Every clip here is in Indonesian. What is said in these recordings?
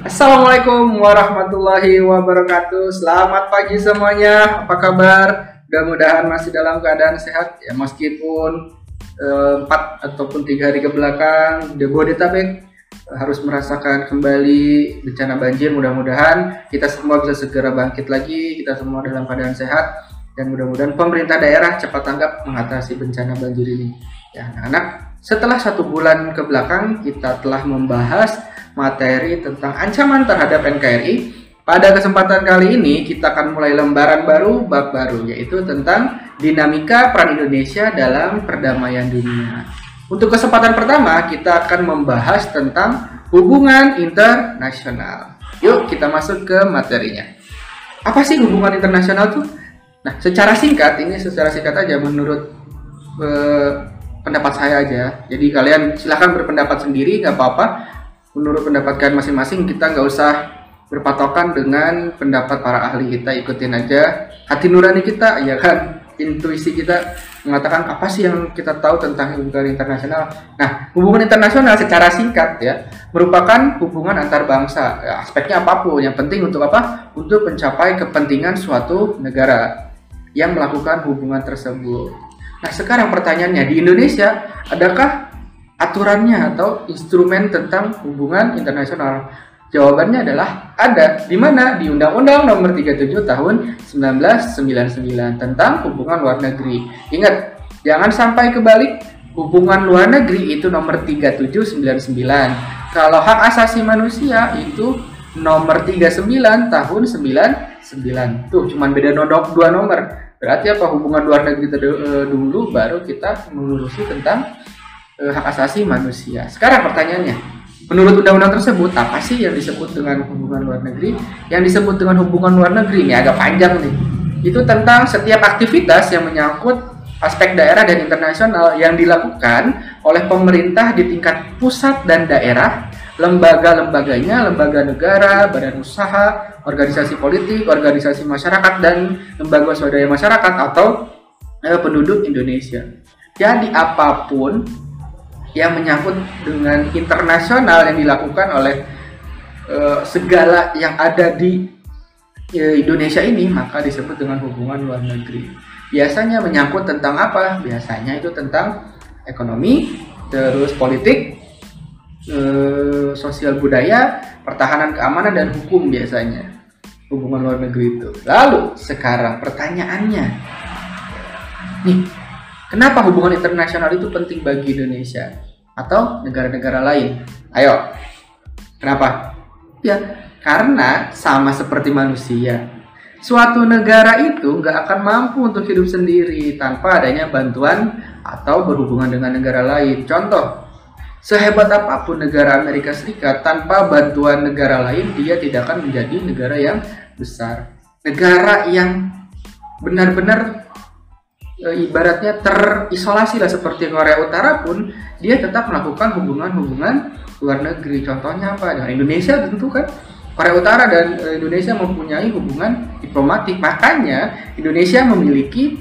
Assalamualaikum warahmatullahi wabarakatuh. Selamat pagi semuanya. Apa kabar? Mudah-mudahan masih dalam keadaan sehat ya meskipun eh, empat ataupun tiga hari ke belakang Jabodetabek harus merasakan kembali bencana banjir. Mudah-mudahan kita semua bisa segera bangkit lagi. Kita semua dalam keadaan sehat dan mudah-mudahan pemerintah daerah cepat tanggap mengatasi bencana banjir ini. Ya, anak-anak, setelah satu bulan ke belakang kita telah membahas materi tentang ancaman terhadap NKRI. Pada kesempatan kali ini kita akan mulai lembaran baru, bab baru, yaitu tentang dinamika peran Indonesia dalam perdamaian dunia. Untuk kesempatan pertama kita akan membahas tentang hubungan internasional. Yuk kita masuk ke materinya. Apa sih hubungan internasional tuh? Nah, secara singkat ini secara singkat aja menurut eh, pendapat saya aja. Jadi kalian silahkan berpendapat sendiri, nggak apa-apa menurut pendapat kalian masing-masing kita nggak usah berpatokan dengan pendapat para ahli kita ikutin aja hati nurani kita ya kan intuisi kita mengatakan apa sih yang kita tahu tentang hubungan internasional. Nah, hubungan internasional secara singkat ya merupakan hubungan antar bangsa. Ya, aspeknya apa pun, yang penting untuk apa? Untuk mencapai kepentingan suatu negara yang melakukan hubungan tersebut. Nah, sekarang pertanyaannya di Indonesia adakah aturannya atau instrumen tentang hubungan internasional? Jawabannya adalah ada. Di mana? Di Undang-Undang Nomor 37 Tahun 1999 tentang hubungan luar negeri. Ingat, jangan sampai kebalik. Hubungan luar negeri itu nomor 3799. Kalau hak asasi manusia itu nomor 39 tahun 99. Tuh, cuman beda nodok dua nomor. Berarti apa hubungan luar negeri dulu baru kita mengurusi tentang eh, hak asasi manusia. Sekarang pertanyaannya, menurut undang-undang tersebut apa sih yang disebut dengan hubungan luar negeri? Yang disebut dengan hubungan luar negeri ini agak panjang nih. Itu tentang setiap aktivitas yang menyangkut aspek daerah dan internasional yang dilakukan oleh pemerintah di tingkat pusat dan daerah, lembaga-lembaganya, lembaga negara, badan usaha, organisasi politik, organisasi masyarakat dan lembaga swadaya masyarakat atau eh, penduduk Indonesia. Jadi apa pun yang menyangkut dengan internasional yang dilakukan oleh uh, segala yang ada di uh, Indonesia ini maka disebut dengan hubungan luar negeri. Biasanya menyangkut tentang apa? Biasanya itu tentang ekonomi, terus politik, uh, sosial budaya, pertahanan keamanan dan hukum biasanya hubungan luar negeri itu. Lalu sekarang pertanyaannya, nih Kenapa hubungan internasional itu penting bagi Indonesia atau negara-negara lain? Ayo, kenapa? Ya, karena sama seperti manusia. Suatu negara itu nggak akan mampu untuk hidup sendiri tanpa adanya bantuan atau berhubungan dengan negara lain. Contoh, sehebat apa pun negara Amerika Serikat tanpa bantuan negara lain, dia tidak akan menjadi negara yang besar. Negara yang benar-benar ibaratnya terisolasi lah seperti Korea Utara pun dia tetap melakukan hubungan-hubungan luar negeri. Contohnya apa? Dengan Indonesia tentu kan Korea Utara dan e, Indonesia mempunyai hubungan diplomatik. Makanya Indonesia memiliki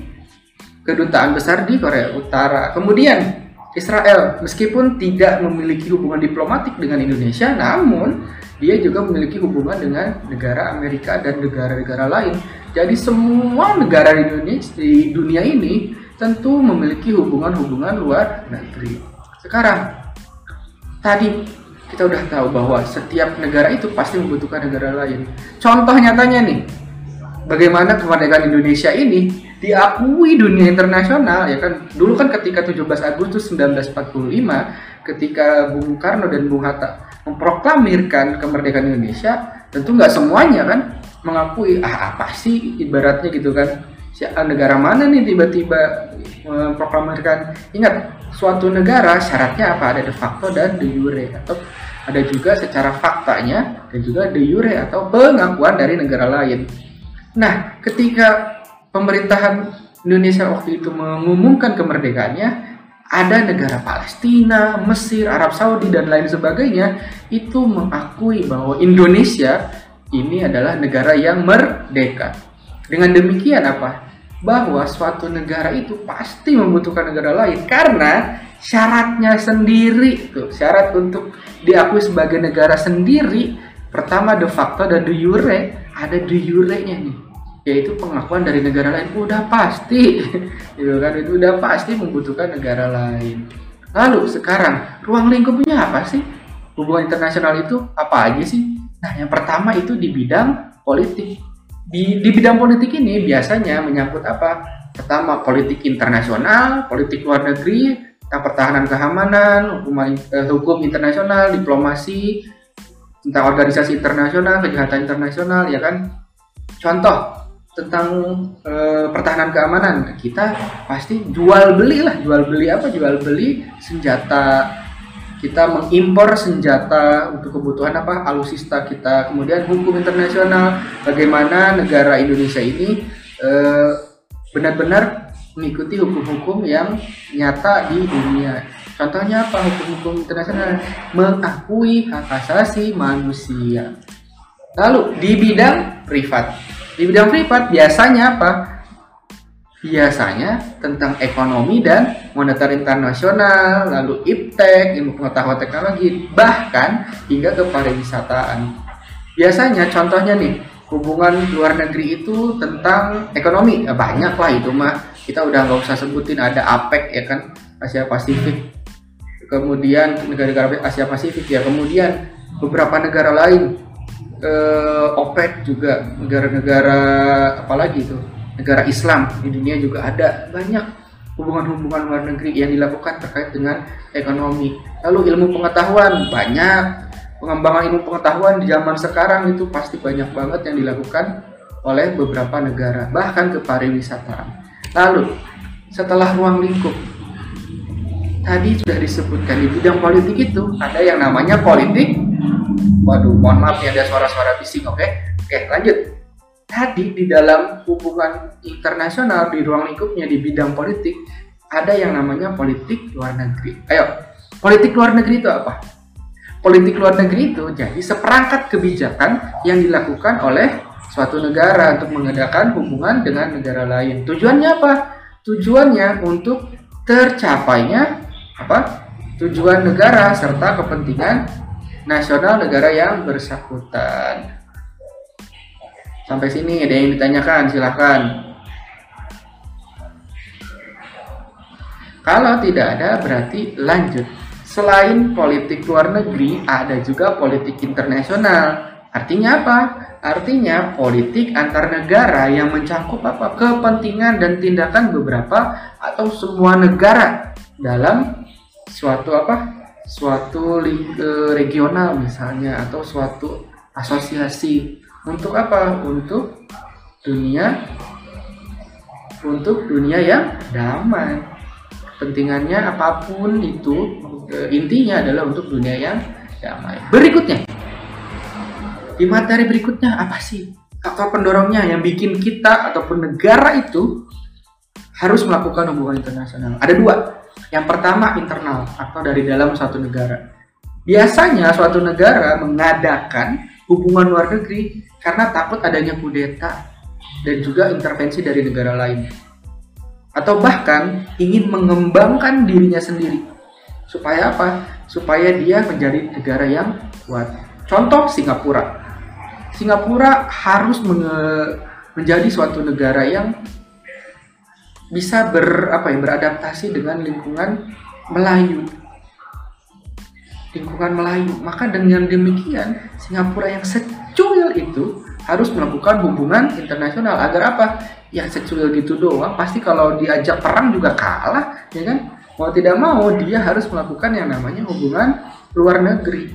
kedutaan besar di Korea Utara. Kemudian Israel meskipun tidak memiliki hubungan diplomatik dengan Indonesia, namun dia juga memiliki hubungan dengan negara Amerika dan negara-negara lain. Jadi semua negara di dunia, di dunia ini tentu memiliki hubungan-hubungan luar negeri. Sekarang, tadi kita udah tahu bahwa setiap negara itu pasti membutuhkan negara lain. Contoh nyatanya nih, bagaimana kemerdekaan Indonesia ini diakui dunia internasional ya kan. Dulu kan ketika 17 Agustus 1945 ketika Bung Karno dan Bung Hatta memproklamirkan kemerdekaan Indonesia tentu nggak semuanya kan mengakui ah apa sih ibaratnya? gitu kan. Negara mana nih tiba-tiba memproklamirkan? Ingat suatu negara syaratnya apa? Ada de facto dan de jure atau ada juga secara faktanya dan juga de jure atau pengakuan dari negara lain. Nah ketika pemerintahan Indonesia waktu itu mengumumkan kemerdekaannya ada negara Palestina, Mesir, Arab Saudi dan lain sebagainya itu mengakui bahwa Indonesia ini adalah negara yang merdeka. Dengan demikian apa? Bahwa suatu negara itu pasti membutuhkan negara lain karena syaratnya sendiri tuh, syarat untuk diakui sebagai negara sendiri Pertama de facto dan de jure, ada de jure-nya nih yaitu pengakuan dari negara lain. Udah pasti. Gitu kan itu udah pasti membutuhkan negara lain. Lalu sekarang ruang lingkupnya apa sih? Hubungan internasional itu apa aja sih? Nah yang pertama itu di bidang politik. Di, di bidang politik ini biasanya menyangkut apa? Pertama politik internasional politik luar negeri tentang pertahanan keamanan hukum, eh, hukum internasional diplomasi tentang organisasi internasional kejahatan internasional ya kan? Contoh tentang e, pertahanan keamanan. Kita pasti jual beli lah. Jual beli apa? Jual beli senjata. Kita mengimpor senjata untuk kebutuhan apa? Alusista kita. Kemudian hukum internasional. Bagaimana negara Indonesia ini benar benar-benar mengikuti hukum-hukum yang nyata di dunia. Contohnya apa? Hukum-hukum internasional. Mengakui hak asasi manusia. Lalu di bidang privat di bidang privat biasanya apa? Biasanya tentang ekonomi dan moneter internasional, lalu iptek, ilmu pengetahuan teknologi, bahkan hingga ke pariwisataan. Biasanya contohnya nih, hubungan luar negeri itu tentang ekonomi. Ya banyak lah itu mah. Kita udah nggak usah sebutin ada APEC ya kan? Asia Pasifik. Kemudian negara-negara Asia Pasifik ya. Kemudian beberapa negara lain eh, OPEC juga negara-negara apalagi itu negara Islam di dunia juga ada banyak hubungan-hubungan luar negeri yang dilakukan terkait dengan ekonomi. Lalu ilmu pengetahuan banyak pengembangan ilmu pengetahuan di zaman sekarang itu pasti banyak banget yang dilakukan oleh beberapa negara bahkan ke pariwisata. Lalu setelah ruang lingkup tadi sudah disebutkan di bidang politik itu ada yang namanya politik Waduh, mohon maaf ya ada suara-suara bising, oke? Okay? Oke, lanjut. Tadi di dalam hubungan internasional di ruang lingkupnya di bidang politik ada yang namanya politik luar negeri. Ayo, politik luar negeri itu apa? Politik luar negeri itu jadi seperangkat kebijakan yang dilakukan oleh suatu negara untuk mengadakan hubungan dengan negara lain. Tujuannya apa? Tujuannya untuk tercapainya apa? Tujuan negara serta kepentingan nasional negara yang bersangkutan. Sampai sini ada yang ditanyakan, silahkan. Kalau tidak ada berarti lanjut. Selain politik luar negeri, ada juga politik internasional. Artinya apa? Artinya politik antar negara yang mencakup apa? Kepentingan dan tindakan beberapa atau semua negara dalam suatu apa? Suatu regional misalnya atau suatu asosiasi untuk apa? Untuk dunia untuk dunia yang damai. Kepentingannya apa pun itu intinya adalah untuk dunia yang damai. Berikutnya di materi berikutnya apa sih faktor pendorongnya yang bikin kita ataupun negara itu harus melakukan hubungan internasional? Ada dua. Yang pertama internal atau dari dalam suatu negara. Biasanya suatu negara mengadakan hubungan luar negeri karena takut adanya kudeta dan juga intervensi dari negara lain. Atau bahkan ingin mengembangkan dirinya sendiri. Supaya apa? Supaya dia menjadi negara yang kuat. Contoh Singapura. Singapura harus menjadi suatu negara yang bisa ber apa ya beradaptasi dengan lingkungan Melayu. Lingkungan Melayu. Maka dengan demikian Singapura yang secuil itu harus melakukan hubungan internasional. Agar apa? Yang secuil gitu doang pasti kalau diajak perang juga kalah ya kan? Mau tidak mau dia harus melakukan yang namanya hubungan luar negeri.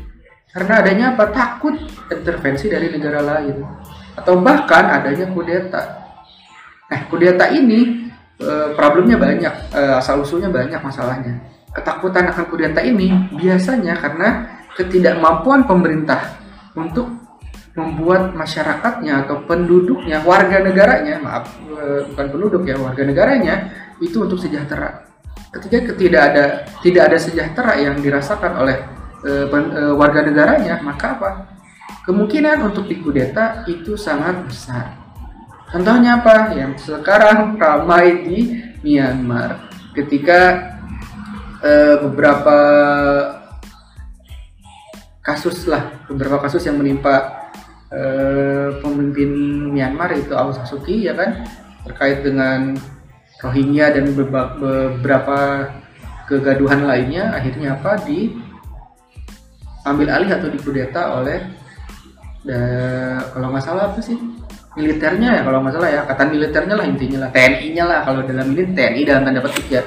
Karena adanya apa? Takut intervensi dari negara lain. Atau bahkan adanya kudeta. Nah kudeta ini Eh, problemnya banyak, uh, asal usulnya banyak masalahnya. Ketakutan akan kudeta ini biasanya karena ketidakmampuan pemerintah untuk membuat masyarakatnya atau penduduknya, warga negaranya, maaf, uh, bukan penduduk ya, warga negaranya itu untuk sejahtera. Ketika tidak ada tidak ada sejahtera yang dirasakan oleh warga negaranya, maka apa? Kemungkinan untuk dikudeta itu sangat besar. Contohnya apa? Yang sekarang ramai di Myanmar. Ketika uh, beberapa kasus lah beberapa kasus yang menimpa uh, pemimpin Myanmar itu Aung San Suu Kyi ya kan? Terkait dengan Rohingya dan beberapa kegaduhan lainnya akhirnya apa? Di ambil alih atau dikudeta oleh da, kalau nggak salah apa sih militernya ya kalau nggak salah ya. Kata militernya lah intinya lah. TNI-nya lah kalau dalam ini TNI dalam tanda petik ya.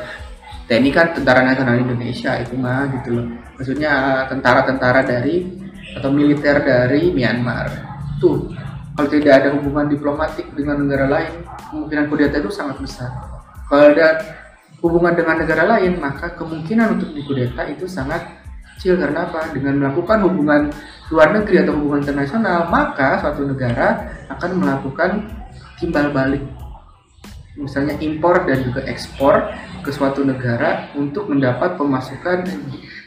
TNI kan Tentara Nasional Indonesia itu mah gitu loh. Maksudnya tentara-tentara dari atau militer dari Myanmar. Tuh kalau tidak ada hubungan diplomatik dengan negara lain kemungkinan kudeta itu sangat besar. Kalau ada hubungan dengan negara lain maka kemungkinan untuk dikudeta itu sangat kecil karena apa? Dengan melakukan hubungan luar negeri atau hubungan internasional, maka suatu negara akan melakukan timbal balik. Misalnya impor dan juga ekspor ke suatu negara untuk mendapat pemasukan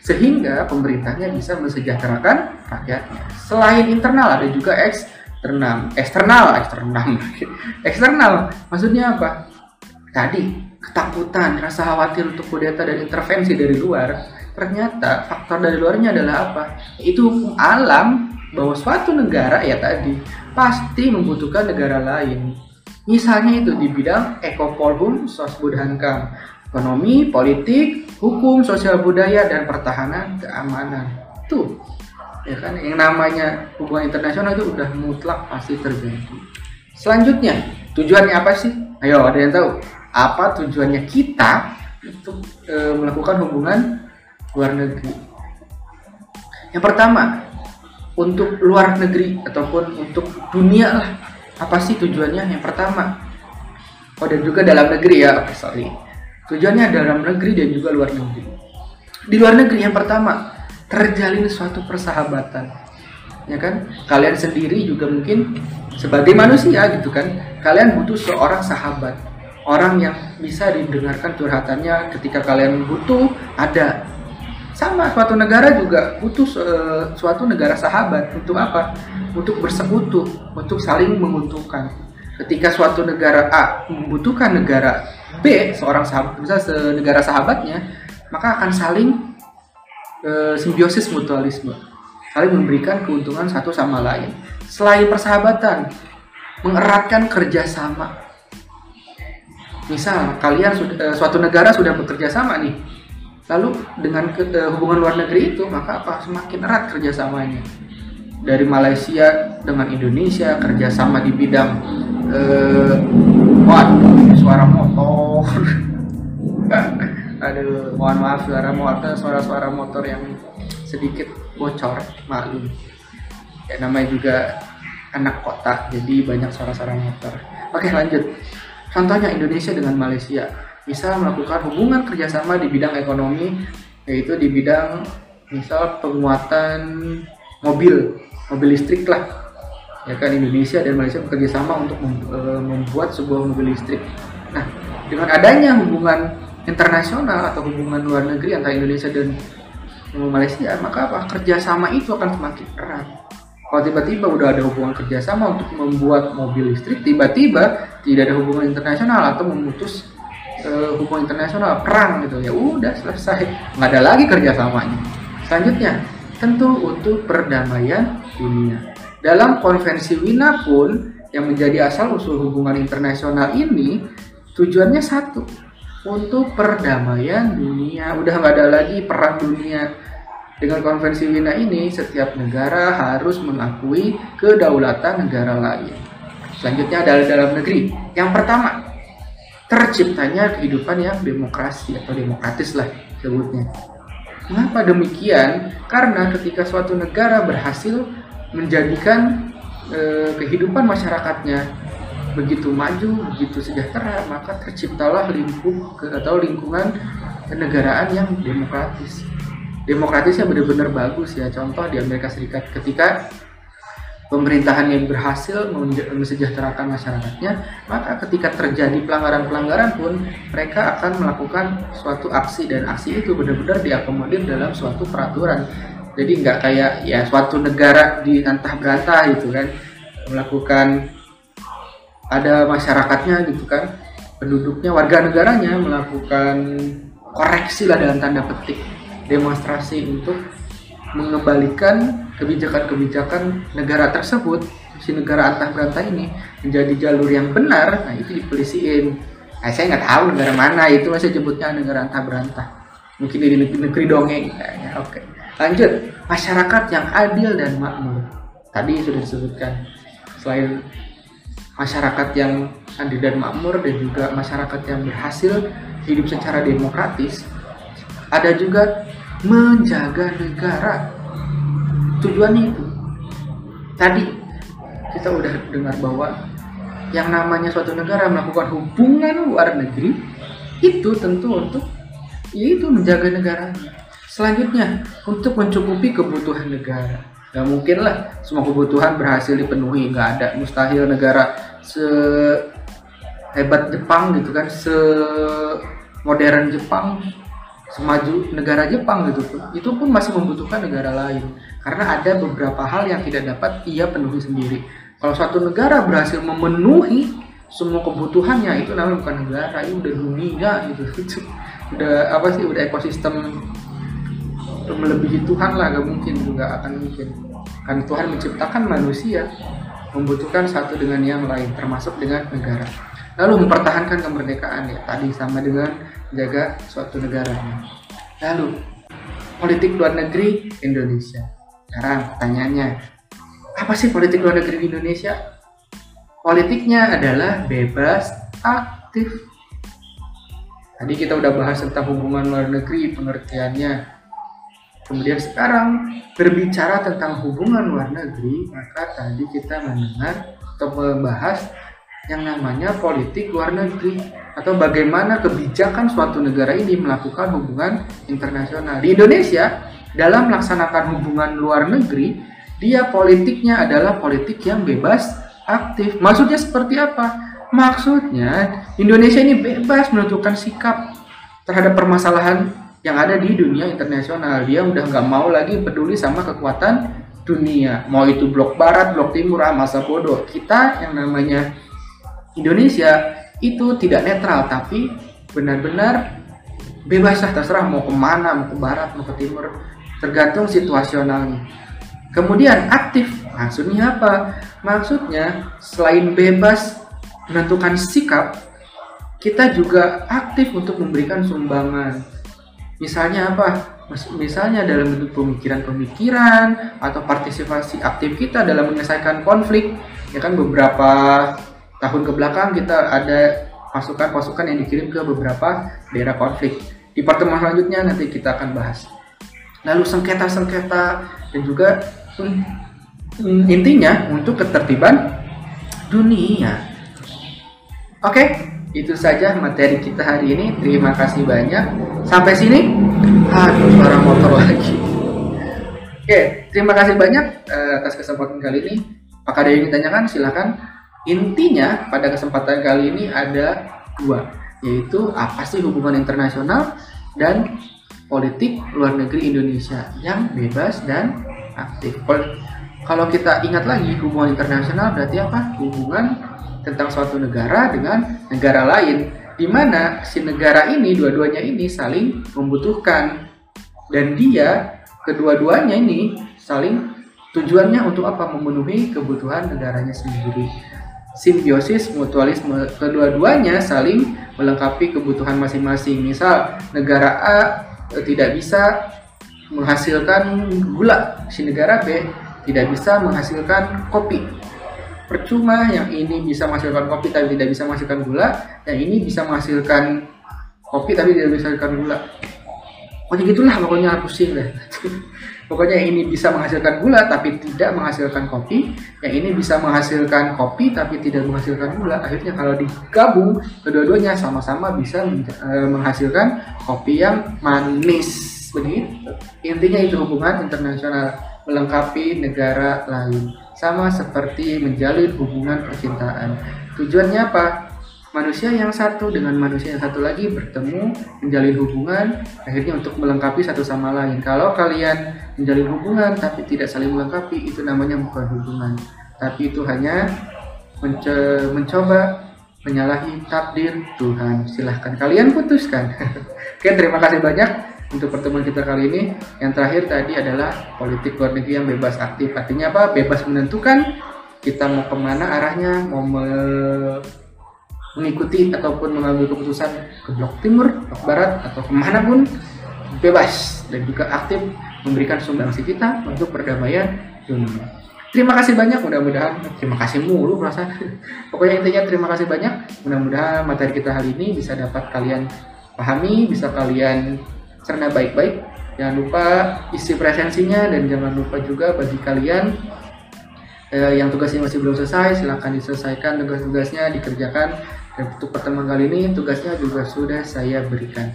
sehingga pemerintahnya bisa mensejahterakan rakyatnya. Selain internal ada juga eksternal, eksternal, eksternal, eksternal. Maksudnya apa? Tadi ketakutan, rasa khawatir untuk kudeta dan intervensi dari luar ternyata faktor dari luarnya adalah apa? Itu hukum alam bahwa suatu negara ya tadi pasti membutuhkan negara lain. Misalnya itu di bidang ekopolhum, sosbudhankam, ekonomi, politik, hukum, sosial budaya, dan pertahanan, keamanan. Tuh, ya kan yang namanya hubungan internasional itu udah mutlak pasti terjadi. Selanjutnya, tujuannya apa sih? Ayo, ada yang tahu? Apa tujuannya kita untuk e, melakukan hubungan luar negeri. Yang pertama, untuk luar negeri ataupun untuk dunia lah. Apa sih tujuannya? Yang pertama, oh dan juga dalam negeri ya, oke sorry. Tujuannya dalam negeri dan juga luar negeri. Di luar negeri yang pertama, terjalin suatu persahabatan. Ya kan? Kalian sendiri juga mungkin sebagai manusia gitu kan, kalian butuh seorang sahabat. Orang yang bisa didengarkan curhatannya ketika kalian butuh ada sama suatu negara juga butuh uh, suatu negara sahabat untuk apa? Untuk bersekutu, untuk saling menguntungkan. Ketika suatu negara A membutuhkan negara B, seorang sahabat, misalnya negara sahabatnya, maka akan saling uh, simbiosis mutualisme, saling memberikan keuntungan satu sama lain. Selain persahabatan, mengeratkan kerjasama. Misal kalian uh, suatu negara sudah bekerja sama nih Lalu dengan ke, uh, hubungan luar negeri itu maka apa? Semakin erat kerjasamanya. Dari Malaysia dengan Indonesia kerjasama di bidang uh, suara motor. Aduh mohon maaf suara motor suara-suara motor yang sedikit bocor maklum. Ya namanya juga anak kota jadi banyak suara-suara motor. Oke lanjut. Contohnya Indonesia dengan Malaysia bisa melakukan hubungan kerjasama di bidang ekonomi yaitu di bidang misal penguatan mobil mobil listrik lah. Ya kan Indonesia dan Malaysia bekerja sama untuk e, membuat sebuah mobil listrik. Nah dengan adanya hubungan internasional atau hubungan luar negeri antara Indonesia dan Malaysia maka apa? Kerjasama itu akan semakin erat. Kalau tiba-tiba udah ada hubungan kerjasama untuk membuat mobil listrik tiba-tiba tidak ada hubungan internasional atau memutus uh, hukum internasional perang gitu. Ya udah selesai. Nggak ada lagi kerjasamanya. Selanjutnya tentu untuk perdamaian dunia. Dalam konvensi Wina pun yang menjadi asal usul hubungan internasional ini tujuannya satu untuk perdamaian dunia. Udah nggak ada lagi perang dunia. Dengan konvensi Wina ini setiap negara harus mengakui kedaulatan negara lain. Selanjutnya adalah dalam negeri. Yang pertama terciptanya kehidupan yang demokrasi atau demokratis lah sebutnya. Mengapa demikian? Karena ketika suatu negara berhasil menjadikan e, kehidupan masyarakatnya begitu maju, begitu sejahtera, maka terciptalah lingkup atau lingkungan kenegaraan yang demokratis. Demokratisnya benar-benar bagus ya. Contoh di Amerika Serikat ketika pemerintahan yang berhasil mensejahterakan masyarakatnya, maka ketika terjadi pelanggaran-pelanggaran pun mereka akan melakukan suatu aksi dan aksi itu benar-benar diakomodir dalam suatu peraturan. Jadi nggak kayak ya suatu negara di antah berantah gitu kan melakukan ada masyarakatnya gitu kan penduduknya warga negaranya melakukan koreksi lah dalam tanda petik demonstrasi untuk mengembalikan kebijakan-kebijakan negara tersebut si negara antah berantah ini menjadi jalur yang benar. Nah itu dipelisiin. Nah, saya nggak tahu negara mana itu masih sebutnya negara antah berantah mungkin di negeri, negeri dongeng. Kayaknya oke. Lanjut masyarakat yang adil dan makmur. Tadi sudah disebutkan selain masyarakat yang adil dan makmur dan juga masyarakat yang berhasil hidup secara demokratis ada juga menjaga negara tujuannya itu tadi kita udah dengar bahwa yang namanya suatu negara melakukan hubungan luar negeri itu tentu untuk yaitu menjaga negaranya. Selanjutnya untuk mencukupi kebutuhan negara. Gak mungkin lah semua kebutuhan berhasil dipenuhi, nggak ada mustahil negara se hebat Jepang gitu kan, se modern Jepang, semaju negara Jepang gitu pun, itu pun masih membutuhkan negara lain. Karena ada beberapa hal yang tidak dapat ia penuhi sendiri. Kalau satu negara berhasil memenuhi semua kebutuhannya itu namanya bukan negara, itu udah dunia gitu. Itu udah apa sih udah ekosistem melebihi Tuhan lah gak mungkin juga akan mungkin. Kan Tuhan menciptakan manusia membutuhkan satu dengan yang lain termasuk dengan negara. Lalu mempertahankan kemerdekaan ya tadi sama dengan jaga suatu negara lalu politik luar negeri Indonesia sekarang pertanyaannya apa sih politik luar negeri Indonesia? Politiknya adalah bebas aktif. Tadi kita udah bahas tentang hubungan luar negeri, pengertiannya. Kemudian sekarang berbicara tentang hubungan luar negeri, maka tadi kita mendengar atau membahas yang namanya politik luar negeri atau bagaimana kebijakan suatu negara ini melakukan hubungan internasional. Di Indonesia, dalam melaksanakan hubungan luar negeri, dia politiknya adalah politik yang bebas aktif. Maksudnya seperti apa? Maksudnya Indonesia ini bebas menentukan sikap terhadap permasalahan yang ada di dunia internasional. Dia udah nggak mau lagi peduli sama kekuatan dunia. Mau itu blok barat, blok timur, ah masa bodoh. Kita yang namanya Indonesia itu tidak netral tapi benar-benar bebas lah terserah mau ke mana, mau ke barat, mau ke timur, tergantung situasionalnya. Kemudian aktif, maksudnya apa? Maksudnya selain bebas menentukan sikap, kita juga aktif untuk memberikan sumbangan. Misalnya apa? Misalnya dalam bentuk pemikiran-pemikiran atau partisipasi aktif kita dalam menyelesaikan konflik. Ya kan beberapa tahun ke belakang kita ada pasukan-pasukan yang dikirim ke beberapa daerah konflik. Di pertemuan selanjutnya nanti kita akan bahas. Lalu sengketa-sengketa dan juga intinya untuk ketertiban dunia. Oke, itu saja materi kita hari ini. Terima kasih banyak. Sampai sini, aduh suara motor lagi. Oke, terima kasih banyak uh, atas kesempatan kali ini. Apakah ada yang ingin tanyakan? Silahkan. Intinya pada kesempatan kali ini ada dua, yaitu apa sih hubungan internasional dan politik luar negeri Indonesia yang bebas dan aktif. Kalau kita ingat lagi hubungan internasional berarti apa? Hubungan tentang suatu negara dengan negara lain di mana si negara ini dua-duanya ini saling membutuhkan dan dia kedua-duanya ini saling tujuannya untuk apa memenuhi kebutuhan negaranya sendiri simbiosis mutualisme kedua-duanya saling melengkapi kebutuhan masing-masing. Misal negara A eh, tidak bisa menghasilkan gula. Si negara B tidak bisa menghasilkan kopi. Percuma yang ini bisa menghasilkan kopi tapi tidak bisa menghasilkan gula yang ini bisa menghasilkan kopi tapi tidak bisa menghasilkan gula. Pokoknya gitulah pokoknya pusing deh pokoknya yang ini bisa menghasilkan gula tapi tidak menghasilkan kopi. Yang ini bisa menghasilkan kopi tapi tidak menghasilkan gula. Akhirnya kalau digabung kedua-duanya sama-sama bisa eh, menghasilkan kopi yang manis. Begitu. Intinya itu hubungan internasional melengkapi negara lain. Sama seperti menjalin hubungan percintaan. Tujuannya apa manusia yang satu dengan manusia yang satu lagi bertemu menjalin hubungan akhirnya untuk melengkapi satu sama lain kalau kalian menjalin hubungan tapi tidak saling melengkapi itu namanya bukan hubungan tapi itu hanya menco mencoba menyalahi takdir Tuhan silahkan kalian putuskan oke terima kasih banyak untuk pertemuan kita kali ini. Yang terakhir tadi adalah politik luar negeri yang bebas aktif. Artinya apa? Bebas menentukan kita mau ke mana arahnya, mau mengikuti ataupun mengambil keputusan ke blok timur, blok barat, atau ke mana pun bebas dan juga aktif memberikan sumbangsi kita untuk perdamaian dunia. Terima kasih banyak, mudah-mudahan terima kasih mulu merasa. Pokoknya intinya terima kasih banyak. Mudah-mudahan materi kita hari ini bisa dapat kalian pahami, bisa kalian cerna baik-baik. Jangan lupa isi presensinya dan jangan lupa juga bagi kalian eh, yang tugasnya masih belum selesai, silahkan diselesaikan tugas-tugasnya, dikerjakan. Untuk pertemuan kali ini tugasnya juga sudah saya berikan.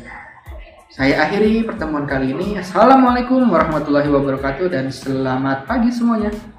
Saya akhiri pertemuan kali ini. Assalamualaikum warahmatullahi wabarakatuh dan selamat pagi semuanya.